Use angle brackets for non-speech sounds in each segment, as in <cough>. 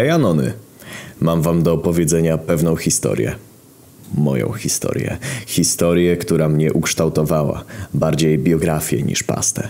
Hej Anony, mam wam do opowiedzenia pewną historię. Moją historię. Historię, która mnie ukształtowała. Bardziej biografię niż pastę.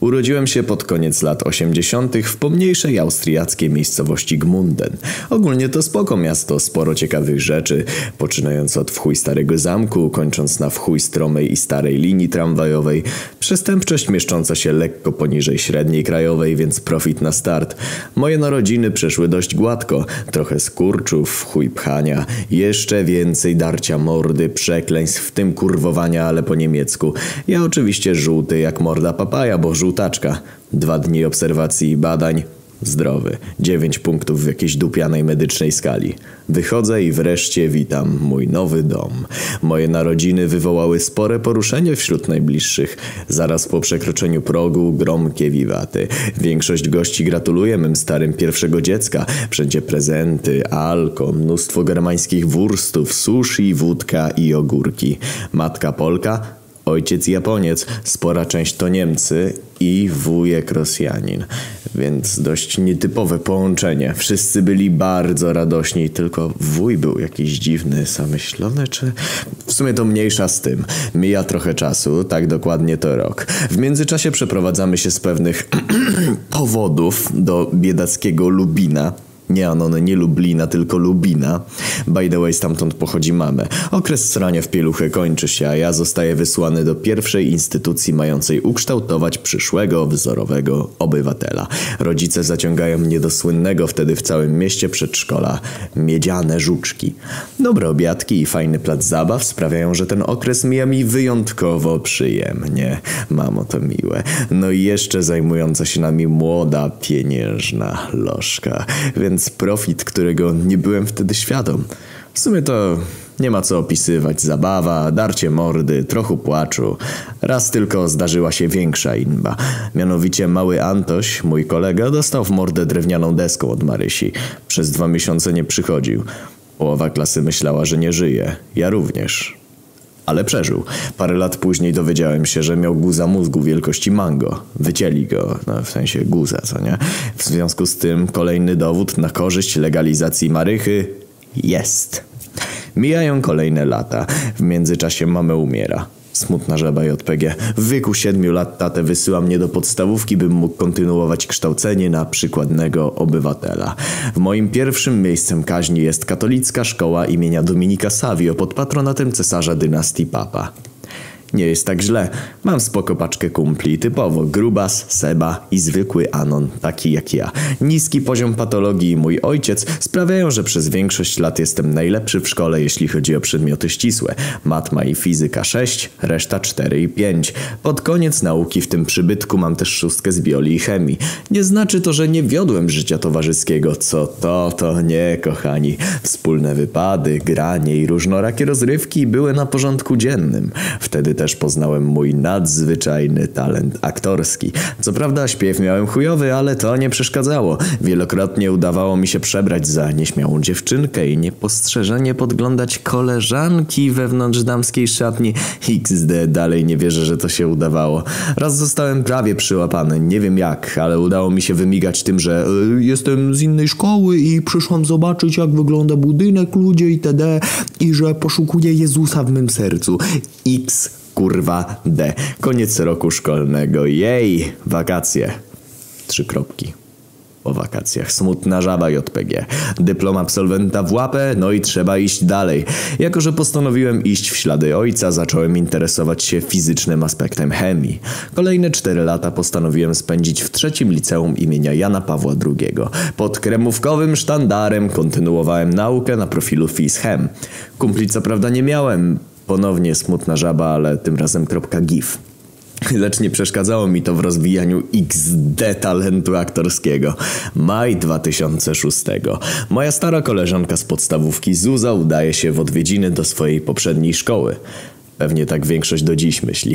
Urodziłem się pod koniec lat 80. w pomniejszej austriackiej miejscowości Gmunden. Ogólnie to spoko miasto, sporo ciekawych rzeczy, poczynając od wchuj starego zamku, kończąc na wchuj stromej i starej linii tramwajowej. Przestępczość mieszcząca się lekko poniżej średniej krajowej, więc profit na start. Moje narodziny przeszły dość gładko, trochę skurczów, chuj pchania, jeszcze więcej darcia mordy, przekleństw, w tym kurwowania, ale po niemiecku. Ja oczywiście żółty jak morda papaja, bo żółty żółtaczka. Dwa dni obserwacji i badań. Zdrowy. Dziewięć punktów w jakiejś dupianej medycznej skali. Wychodzę i wreszcie witam mój nowy dom. Moje narodziny wywołały spore poruszenie wśród najbliższych. Zaraz po przekroczeniu progu gromkie wiwaty. Większość gości gratuluje mym starym pierwszego dziecka. Wszędzie prezenty, alko, mnóstwo germańskich wurstów, sushi, wódka i ogórki. Matka Polka Ojciec Japoniec, spora część to Niemcy i wujek Rosjanin. Więc dość nietypowe połączenie. Wszyscy byli bardzo radośni, tylko wuj był jakiś dziwny, zamyślony, czy... W sumie to mniejsza z tym. Mija trochę czasu, tak dokładnie to rok. W międzyczasie przeprowadzamy się z pewnych <clears throat> powodów do biedackiego Lubina, nie Anony, nie Lublina, tylko Lubina. By the way, stamtąd pochodzi mamy. Okres srania w pieluchę kończy się, a ja zostaję wysłany do pierwszej instytucji mającej ukształtować przyszłego, wzorowego obywatela. Rodzice zaciągają mnie do słynnego wtedy w całym mieście przedszkola Miedziane Żuczki. Dobre obiadki i fajny plac zabaw sprawiają, że ten okres mija mi wyjątkowo przyjemnie. Mamo, to miłe. No i jeszcze zajmująca się nami młoda, pieniężna lożka. Więc więc profit, którego nie byłem wtedy świadom. W sumie to nie ma co opisywać. Zabawa, darcie mordy, trochę płaczu. Raz tylko zdarzyła się większa inba. Mianowicie mały Antoś, mój kolega, dostał w mordę drewnianą deską od Marysi. Przez dwa miesiące nie przychodził. Połowa klasy myślała, że nie żyje. Ja również. Ale przeżył. Parę lat później dowiedziałem się, że miał guza mózgu wielkości mango. Wycięli go, no, w sensie guza, co nie? W związku z tym kolejny dowód na korzyść legalizacji marychy jest. Mijają kolejne lata. W międzyczasie mamy umiera. Smutna żaba JPG. W wieku siedmiu lat tatę wysyła mnie do podstawówki, bym mógł kontynuować kształcenie na przykładnego obywatela. W moim pierwszym miejscem kaźni jest katolicka szkoła imienia Dominika Savio pod patronatem cesarza dynastii Papa. Nie jest tak źle. Mam spoko paczkę kumpli, typowo grubas, seba i zwykły anon, taki jak ja. Niski poziom patologii i mój ojciec sprawiają, że przez większość lat jestem najlepszy w szkole, jeśli chodzi o przedmioty ścisłe. Matma i fizyka 6, reszta 4 i 5. Pod koniec nauki w tym przybytku mam też szóstkę z biolii i chemii. Nie znaczy to, że nie wiodłem życia towarzyskiego. Co to, to nie, kochani. Wspólne wypady, granie i różnorakie rozrywki były na porządku dziennym. Wtedy też poznałem mój nadzwyczajny talent aktorski. Co prawda śpiew miałem chujowy, ale to nie przeszkadzało. Wielokrotnie udawało mi się przebrać za nieśmiałą dziewczynkę i niepostrzeżenie podglądać koleżanki wewnątrz damskiej szatni. XD, dalej nie wierzę, że to się udawało. Raz zostałem prawie przyłapany, nie wiem jak, ale udało mi się wymigać tym, że y, jestem z innej szkoły i przyszłam zobaczyć jak wygląda budynek, ludzie itd. i że poszukuję Jezusa w mym sercu. X kurwa D. Koniec roku szkolnego. Jej, wakacje. Trzy kropki. Po wakacjach. Smutna żaba JPG. Dyplom absolwenta w łapę, no i trzeba iść dalej. Jako, że postanowiłem iść w ślady ojca, zacząłem interesować się fizycznym aspektem chemii. Kolejne cztery lata postanowiłem spędzić w trzecim liceum imienia Jana Pawła II. Pod kremówkowym sztandarem kontynuowałem naukę na profilu FizChem. Kumpli co prawda nie miałem, Ponownie smutna żaba, ale tym razem GIF. Lecz nie przeszkadzało mi to w rozwijaniu XD talentu aktorskiego. Maj 2006. Moja stara koleżanka z podstawówki Zuza udaje się w odwiedziny do swojej poprzedniej szkoły. Pewnie tak większość do dziś myśli.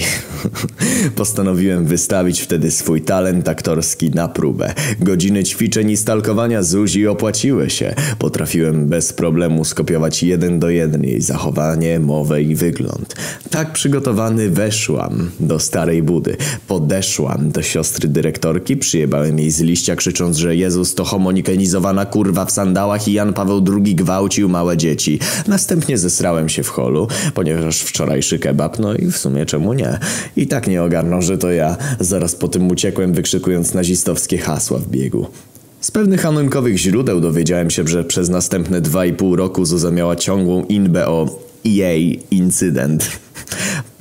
<laughs> Postanowiłem wystawić wtedy swój talent aktorski na próbę. Godziny ćwiczeń i stalkowania Zuzi opłaciły się. Potrafiłem bez problemu skopiować jeden do jeden jej zachowanie, mowę i wygląd. Tak przygotowany weszłam do starej budy. Podeszłam do siostry dyrektorki, przyjebałem jej z liścia krzycząc, że Jezus to homonikenizowana kurwa w sandałach i Jan Paweł II gwałcił małe dzieci. Następnie zesrałem się w holu, ponieważ wczorajszy kebab, no i w sumie czemu nie? I tak nie ogarnął, że to ja. Zaraz po tym uciekłem wykrzykując nazistowskie hasła w biegu. Z pewnych anonimowych źródeł dowiedziałem się, że przez następne dwa i pół roku Zuza miała ciągłą inbę o jej incydent.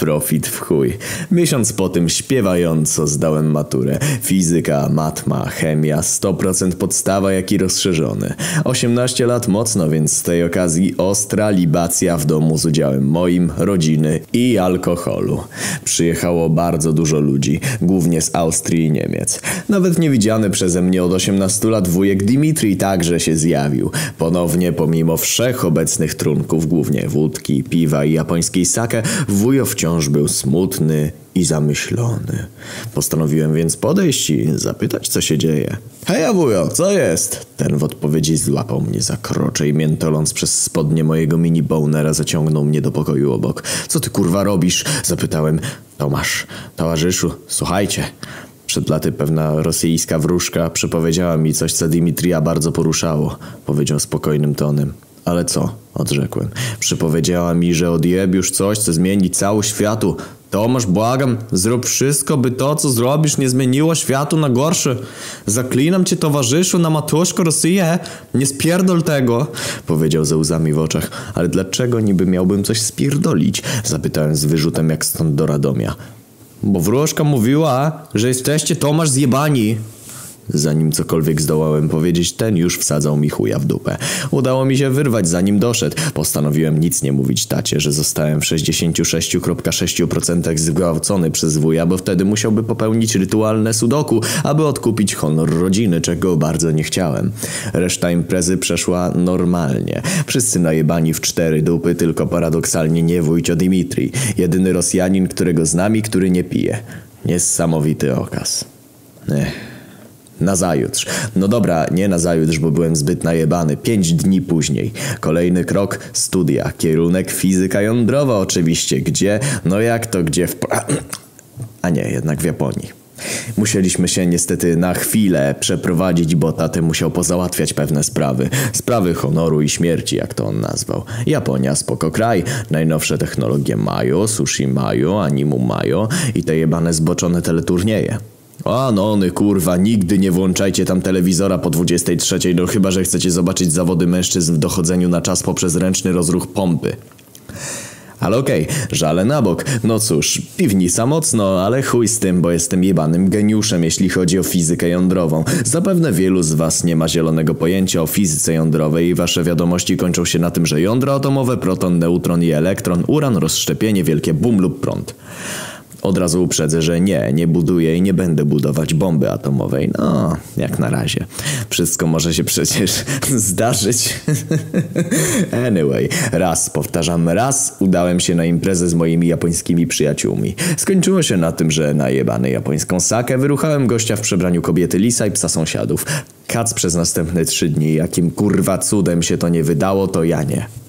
Profit w chuj. Miesiąc po tym śpiewająco zdałem maturę. Fizyka, matma, chemia, 100% podstawa jak i rozszerzony. 18 lat mocno, więc z tej okazji ostra libacja w domu z udziałem moim, rodziny i alkoholu. Przyjechało bardzo dużo ludzi, głównie z Austrii i Niemiec. Nawet niewidziany przeze mnie od 18 lat wujek Dimitri także się zjawił. Ponownie pomimo wszech obecnych trunków, głównie wódki, piwa i japońskiej sake, wujo wciąż był smutny i zamyślony. Postanowiłem więc podejść i zapytać, co się dzieje. Hej, wujo, co jest? Ten w odpowiedzi złapał mnie za krocze i miętoląc przez spodnie mojego mini bonera zaciągnął mnie do pokoju obok. Co ty kurwa robisz? Zapytałem. Tomasz, towarzyszu, słuchajcie. Przed laty pewna rosyjska wróżka przepowiedziała mi coś, co Dimitrija bardzo poruszało. Powiedział spokojnym tonem. Ale co? Odrzekłem. Przypowiedziała mi, że odjeb już coś, co zmieni cały światu. Tomasz, błagam, zrób wszystko, by to, co zrobisz, nie zmieniło światu na gorsze. Zaklinam cię, towarzyszu, na matuszko Rosję. Nie spierdol tego, powiedział ze łzami w oczach. Ale dlaczego niby miałbym coś spierdolić? Zapytałem z wyrzutem jak stąd do Radomia. Bo wróżka mówiła, że jesteście Tomasz zjebani. Zanim cokolwiek zdołałem powiedzieć, ten już wsadzał mi chuja w dupę. Udało mi się wyrwać zanim doszedł. Postanowiłem nic nie mówić tacie, że zostałem w 66,6% zgwałcony przez wuja, bo wtedy musiałby popełnić rytualne sudoku, aby odkupić honor rodziny, czego bardzo nie chciałem. Reszta imprezy przeszła normalnie. Wszyscy najebani w cztery dupy, tylko paradoksalnie nie wujcio Dimitri. Jedyny Rosjanin, którego z nami, który nie pije. Niesamowity okaz. Ech. Nazajutrz. No dobra, nie nazajutrz, bo byłem zbyt najebany. Pięć dni później. Kolejny krok, studia. Kierunek fizyka jądrowa oczywiście. Gdzie? No jak to gdzie? W... A nie, jednak w Japonii. Musieliśmy się niestety na chwilę przeprowadzić, bo taty musiał pozałatwiać pewne sprawy. Sprawy honoru i śmierci, jak to on nazwał. Japonia spoko kraj. Najnowsze technologie mają, sushi mają, animu mają i te jebane zboczone teleturnieje. A no,ony kurwa, nigdy nie włączajcie tam telewizora po 23, no chyba, że chcecie zobaczyć zawody mężczyzn w dochodzeniu na czas poprzez ręczny rozruch pompy. Ale okej, okay, żale na bok. No cóż, piwnica mocno, ale chuj z tym, bo jestem jebanym geniuszem, jeśli chodzi o fizykę jądrową. Zapewne wielu z was nie ma zielonego pojęcia o fizyce jądrowej i wasze wiadomości kończą się na tym, że jądro atomowe, proton, neutron i elektron, uran, rozszczepienie, wielkie bum lub prąd. Od razu uprzedzę, że nie, nie buduję i nie będę budować bomby atomowej. No, jak na razie. Wszystko może się przecież <laughs> zdarzyć. <laughs> anyway, raz, powtarzam, raz udałem się na imprezę z moimi japońskimi przyjaciółmi. Skończyło się na tym, że najebany japońską sakę wyruchałem gościa w przebraniu kobiety lisa i psa sąsiadów. Kac przez następne trzy dni, jakim kurwa cudem się to nie wydało, to ja nie.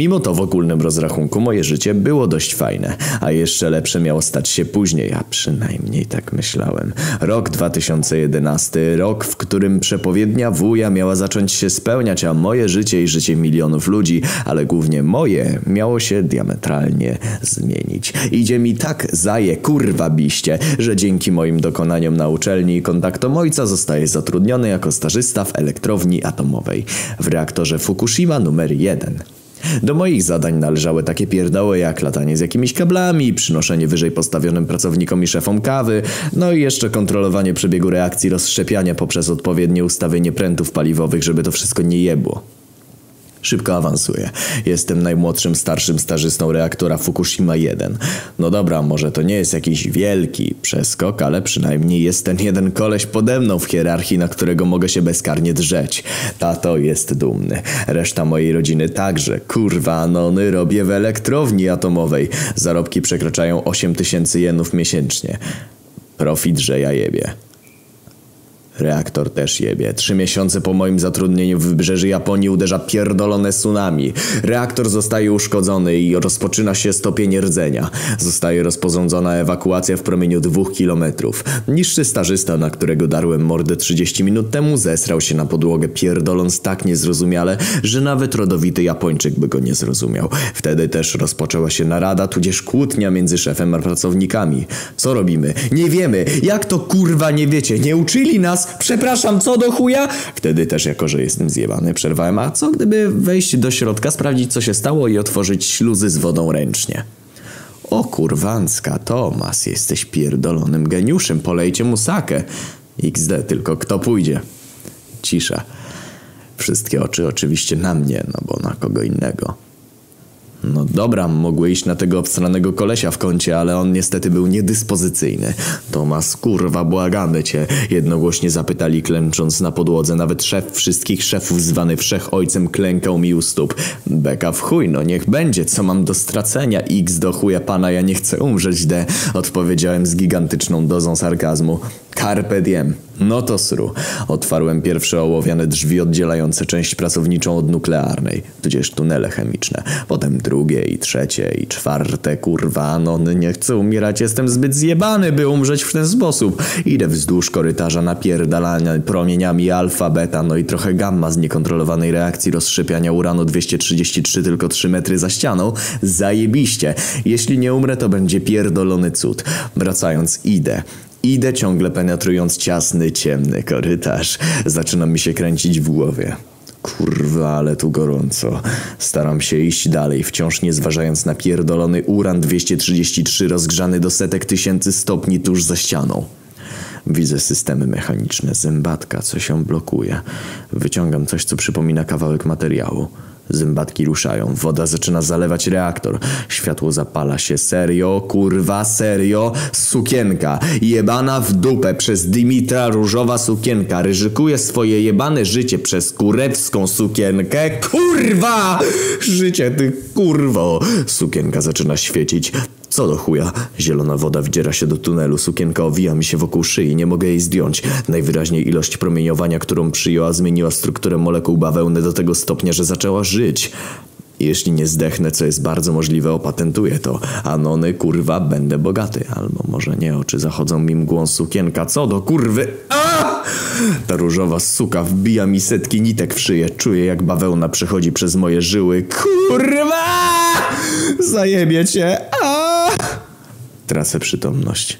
Mimo to w ogólnym rozrachunku moje życie było dość fajne, a jeszcze lepsze miało stać się później, a przynajmniej tak myślałem. Rok 2011, rok, w którym przepowiednia wuja miała zacząć się spełniać, a moje życie i życie milionów ludzi, ale głównie moje, miało się diametralnie zmienić. Idzie mi tak zaje kurwa biście, że dzięki moim dokonaniom na uczelni i kontaktom ojca zostaję zatrudniony jako stażysta w elektrowni atomowej w reaktorze Fukushima numer 1. Do moich zadań należały takie pierdoły jak latanie z jakimiś kablami, przynoszenie wyżej postawionym pracownikom i szefom kawy, no i jeszcze kontrolowanie przebiegu reakcji rozszczepiania poprzez odpowiednie ustawienie prętów paliwowych, żeby to wszystko nie jebło. Szybko awansuję. Jestem najmłodszym starszym stażystą reaktora Fukushima 1. No dobra, może to nie jest jakiś wielki przeskok, ale przynajmniej jest ten jeden koleś pode mną w hierarchii, na którego mogę się bezkarnie drzeć. Tato jest dumny. Reszta mojej rodziny także. Kurwa, anony robię w elektrowni atomowej. Zarobki przekraczają 8 tysięcy jenów miesięcznie. Profit, że ja jebie. Reaktor też jebie. Trzy miesiące po moim zatrudnieniu w wybrzeży Japonii uderza pierdolone tsunami. Reaktor zostaje uszkodzony i rozpoczyna się stopień rdzenia. Zostaje rozporządzona ewakuacja w promieniu dwóch kilometrów. Niższy starzysta, na którego darłem mordę 30 minut temu, zesrał się na podłogę pierdoląc tak niezrozumiale, że nawet rodowity Japończyk by go nie zrozumiał. Wtedy też rozpoczęła się narada, tudzież kłótnia między szefem a pracownikami. Co robimy? Nie wiemy! Jak to kurwa nie wiecie? Nie uczyli nas! Przepraszam, co do chuja? Wtedy też, jako że jestem zjebany, przerwałem. A co gdyby wejść do środka, sprawdzić co się stało i otworzyć śluzy z wodą ręcznie? O kurwancka, Tomas, jesteś pierdolonym geniuszem, polejcie mu sakę. XD, tylko kto pójdzie? Cisza. Wszystkie oczy oczywiście na mnie, no bo na kogo innego. No dobra, mogły iść na tego obstranego kolesia w kącie, ale on niestety był niedyspozycyjny. Tomas, kurwa, błagamy cię. Jednogłośnie zapytali, klęcząc na podłodze. Nawet szef wszystkich szefów zwany wszechojcem klękał mi u stóp. Beka w chuj, no niech będzie, co mam do stracenia. X do chuja pana, ja nie chcę umrzeć, de. Odpowiedziałem z gigantyczną dozą sarkazmu. Carpe diem. No to sru. Otwarłem pierwsze ołowiane drzwi oddzielające część pracowniczą od nuklearnej, tudzież tunele chemiczne. Potem drugie i trzecie i czwarte. Kurwa, no nie chcę umierać, jestem zbyt zjebany, by umrzeć w ten sposób. Idę wzdłuż korytarza napierdalania promieniami alfa, beta, no i trochę gamma z niekontrolowanej reakcji rozszczepiania uranu 233 tylko 3 metry za ścianą. Zajebiście. Jeśli nie umrę, to będzie pierdolony cud. Wracając, idę. Idę ciągle penetrując ciasny, ciemny korytarz. Zaczyna mi się kręcić w głowie. Kurwa, ale tu gorąco. Staram się iść dalej, wciąż nie zważając na pierdolony uran 233 rozgrzany do setek tysięcy stopni tuż za ścianą. Widzę systemy mechaniczne, zębatka, co się blokuje. Wyciągam coś, co przypomina kawałek materiału. Zębatki ruszają, woda zaczyna zalewać reaktor. Światło zapala się. Serio, kurwa, serio? Sukienka. Jebana w dupę przez Dimitra różowa sukienka. Ryzykuje swoje jebane życie przez kurewską sukienkę. Kurwa! Życie ty kurwo! Sukienka zaczyna świecić. Co do chuja? Zielona woda wdziera się do tunelu, sukienka owija mi się wokół szyi, nie mogę jej zdjąć. Najwyraźniej ilość promieniowania, którą przyjęła, zmieniła strukturę molekuł bawełny do tego stopnia, że zaczęła żyć. Jeśli nie zdechnę, co jest bardzo możliwe, opatentuję to. Anony, kurwa, będę bogaty. Albo może nie, oczy zachodzą mi mgłą sukienka. Co do kurwy? A! Ta różowa suka wbija mi setki nitek w szyję. Czuję, jak bawełna przechodzi przez moje żyły. Kurwa! Zajebie cię! Tracę przytomność.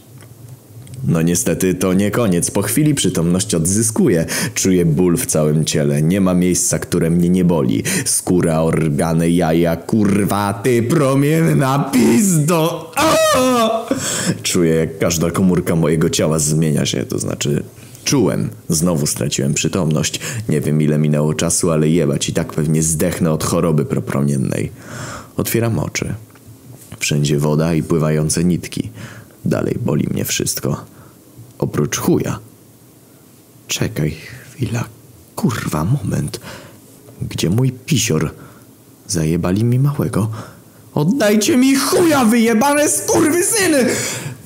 No niestety to nie koniec. Po chwili przytomność odzyskuję. Czuję ból w całym ciele. Nie ma miejsca, które mnie nie boli. Skóra, organy, jaja, kurwa, ty promienna pizdo! A! Czuję, jak każda komórka mojego ciała zmienia się. To znaczy, czułem. Znowu straciłem przytomność. Nie wiem ile minęło czasu, ale jebać i tak pewnie zdechnę od choroby propromiennej. Otwieram oczy. Wszędzie woda i pływające nitki. Dalej boli mnie wszystko. Oprócz chuja. Czekaj chwila. Kurwa, moment. Gdzie mój pisior? Zajebali mi małego. Oddajcie mi chuja, wyjebane skurwysyny!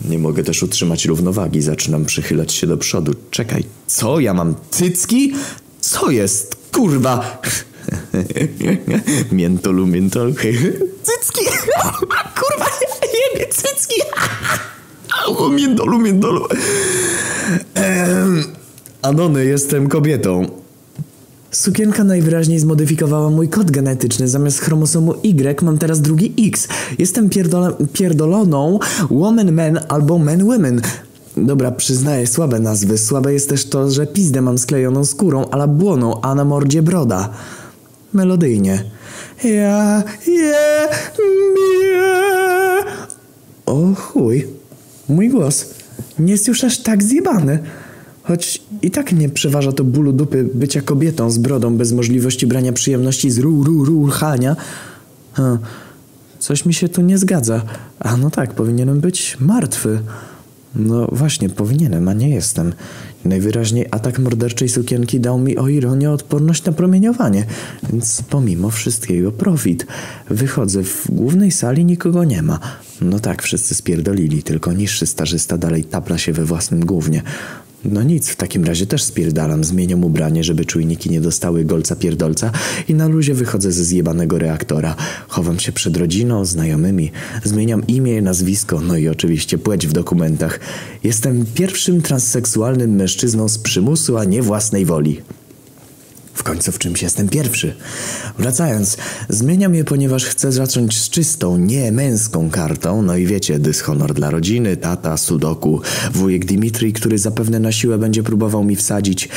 Nie mogę też utrzymać równowagi. Zaczynam przychylać się do przodu. Czekaj, co? Ja mam cycki? Co jest? Kurwa! <laughs> miętolu, miętolu. <laughs> Cycki! <laughs> Cycki! O, miętolu. Ehm, Anony, jestem kobietą. Sukienka najwyraźniej zmodyfikowała mój kod genetyczny. Zamiast chromosomu Y mam teraz drugi X. Jestem pierdole- pierdoloną woman man albo man women. Dobra, przyznaję, słabe nazwy. Słabe jest też to, że pizdę mam sklejoną skórą, ala błoną, a na mordzie broda. Melodyjnie. Ja, je, mnie. O chuj. Mój głos. Nie jest już aż tak zjebany. Choć i tak nie przeważa to bólu dupy bycia kobietą z brodą bez możliwości brania przyjemności z ru, ru, ruchania. Hm. Coś mi się tu nie zgadza. A no tak, powinienem być martwy. No właśnie, powinienem, a nie jestem. Najwyraźniej atak morderczej sukienki dał mi o ironię odporność na promieniowanie, więc pomimo wszystkiego profit. Wychodzę, w głównej sali nikogo nie ma. No tak, wszyscy spierdolili, tylko niższy starzysta dalej tapla się we własnym głównie. No nic, w takim razie też spierdalam, zmieniam ubranie, żeby czujniki nie dostały golca pierdolca i na luzie wychodzę ze zjebanego reaktora. Chowam się przed rodziną, znajomymi, zmieniam imię, nazwisko, no i oczywiście płeć w dokumentach. Jestem pierwszym transseksualnym mężczyzną z przymusu, a nie własnej woli. W końcu w czymś jestem pierwszy. Wracając, zmieniam je, ponieważ chcę zacząć z czystą, nie męską kartą. No i wiecie, dyshonor dla rodziny, tata, sudoku, wujek Dimitri, który zapewne na siłę będzie próbował mi wsadzić.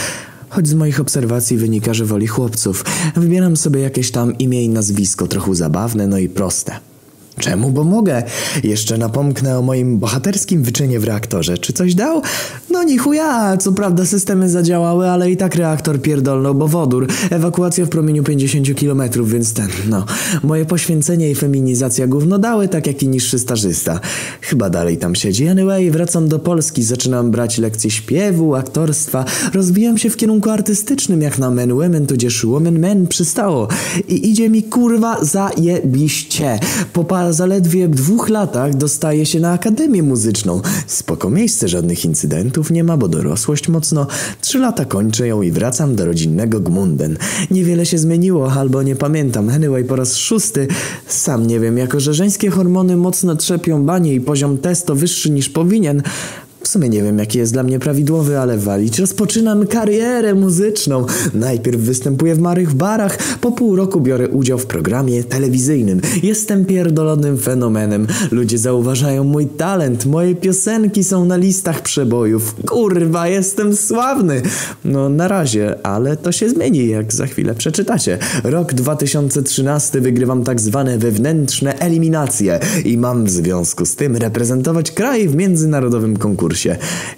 Choć z moich obserwacji wynika, że woli chłopców. Wybieram sobie jakieś tam imię i nazwisko, trochę zabawne, no i proste. Czemu? Bo mogę. Jeszcze napomknę o moim bohaterskim wyczynie w reaktorze. Czy coś dał? No ni chuja. Co prawda systemy zadziałały, ale i tak reaktor pierdolnął, bo wodór. Ewakuacja w promieniu 50 km, więc ten, no. Moje poświęcenie i feminizacja gówno dały, tak jak i niższy stażysta. Chyba dalej tam siedzi. Anyway, wracam do Polski, zaczynam brać lekcje śpiewu, aktorstwa. Rozwijam się w kierunku artystycznym, jak na Men Women, tudzież Woman Men przystało. I idzie mi kurwa zajebiście. Zaledwie dwóch latach dostaje się na Akademię Muzyczną. Spoko miejsce, żadnych incydentów nie ma, bo dorosłość mocno. Trzy lata kończę ją i wracam do rodzinnego Gmunden. Niewiele się zmieniło, albo nie pamiętam. Anyway, po raz szósty. Sam nie wiem, jako że żeńskie hormony mocno trzepią banie i poziom testo wyższy niż powinien, w sumie nie wiem, jaki jest dla mnie prawidłowy, ale walić. Rozpoczynam karierę muzyczną. Najpierw występuję w marych barach, po pół roku biorę udział w programie telewizyjnym. Jestem pierdolonym fenomenem. Ludzie zauważają mój talent, moje piosenki są na listach przebojów. Kurwa, jestem sławny. No na razie, ale to się zmieni, jak za chwilę przeczytacie. Rok 2013 wygrywam tak zwane wewnętrzne eliminacje i mam w związku z tym reprezentować kraj w międzynarodowym konkursie.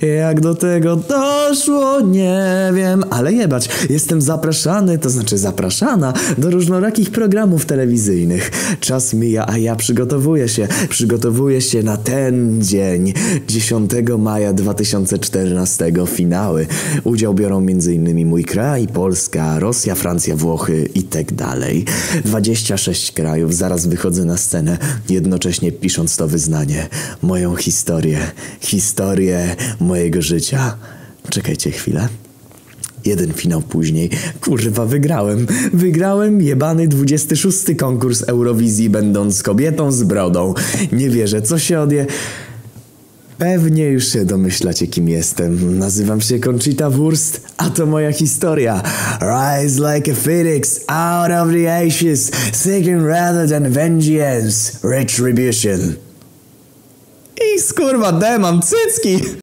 Jak do tego doszło, nie wiem, ale jebać, jestem zapraszany, to znaczy zapraszana do różnorakich programów telewizyjnych. Czas mija, a ja przygotowuję się, przygotowuję się na ten dzień, 10 maja 2014, finały. Udział biorą m.in. mój kraj, Polska, Rosja, Francja, Włochy i tak dalej. 26 krajów, zaraz wychodzę na scenę, jednocześnie pisząc to wyznanie. Moją historię, historię mojego życia. Czekajcie chwilę. Jeden finał później. Kurwa, wygrałem. Wygrałem jebany 26 konkurs Eurowizji, będąc kobietą z brodą. Nie wierzę, co się odje... Pewnie już się domyślacie, kim jestem. Nazywam się Conchita Wurst, a to moja historia. Rise like a phoenix out of the ashes, seeking rather than vengeance, retribution. I skurwa, demam cycki!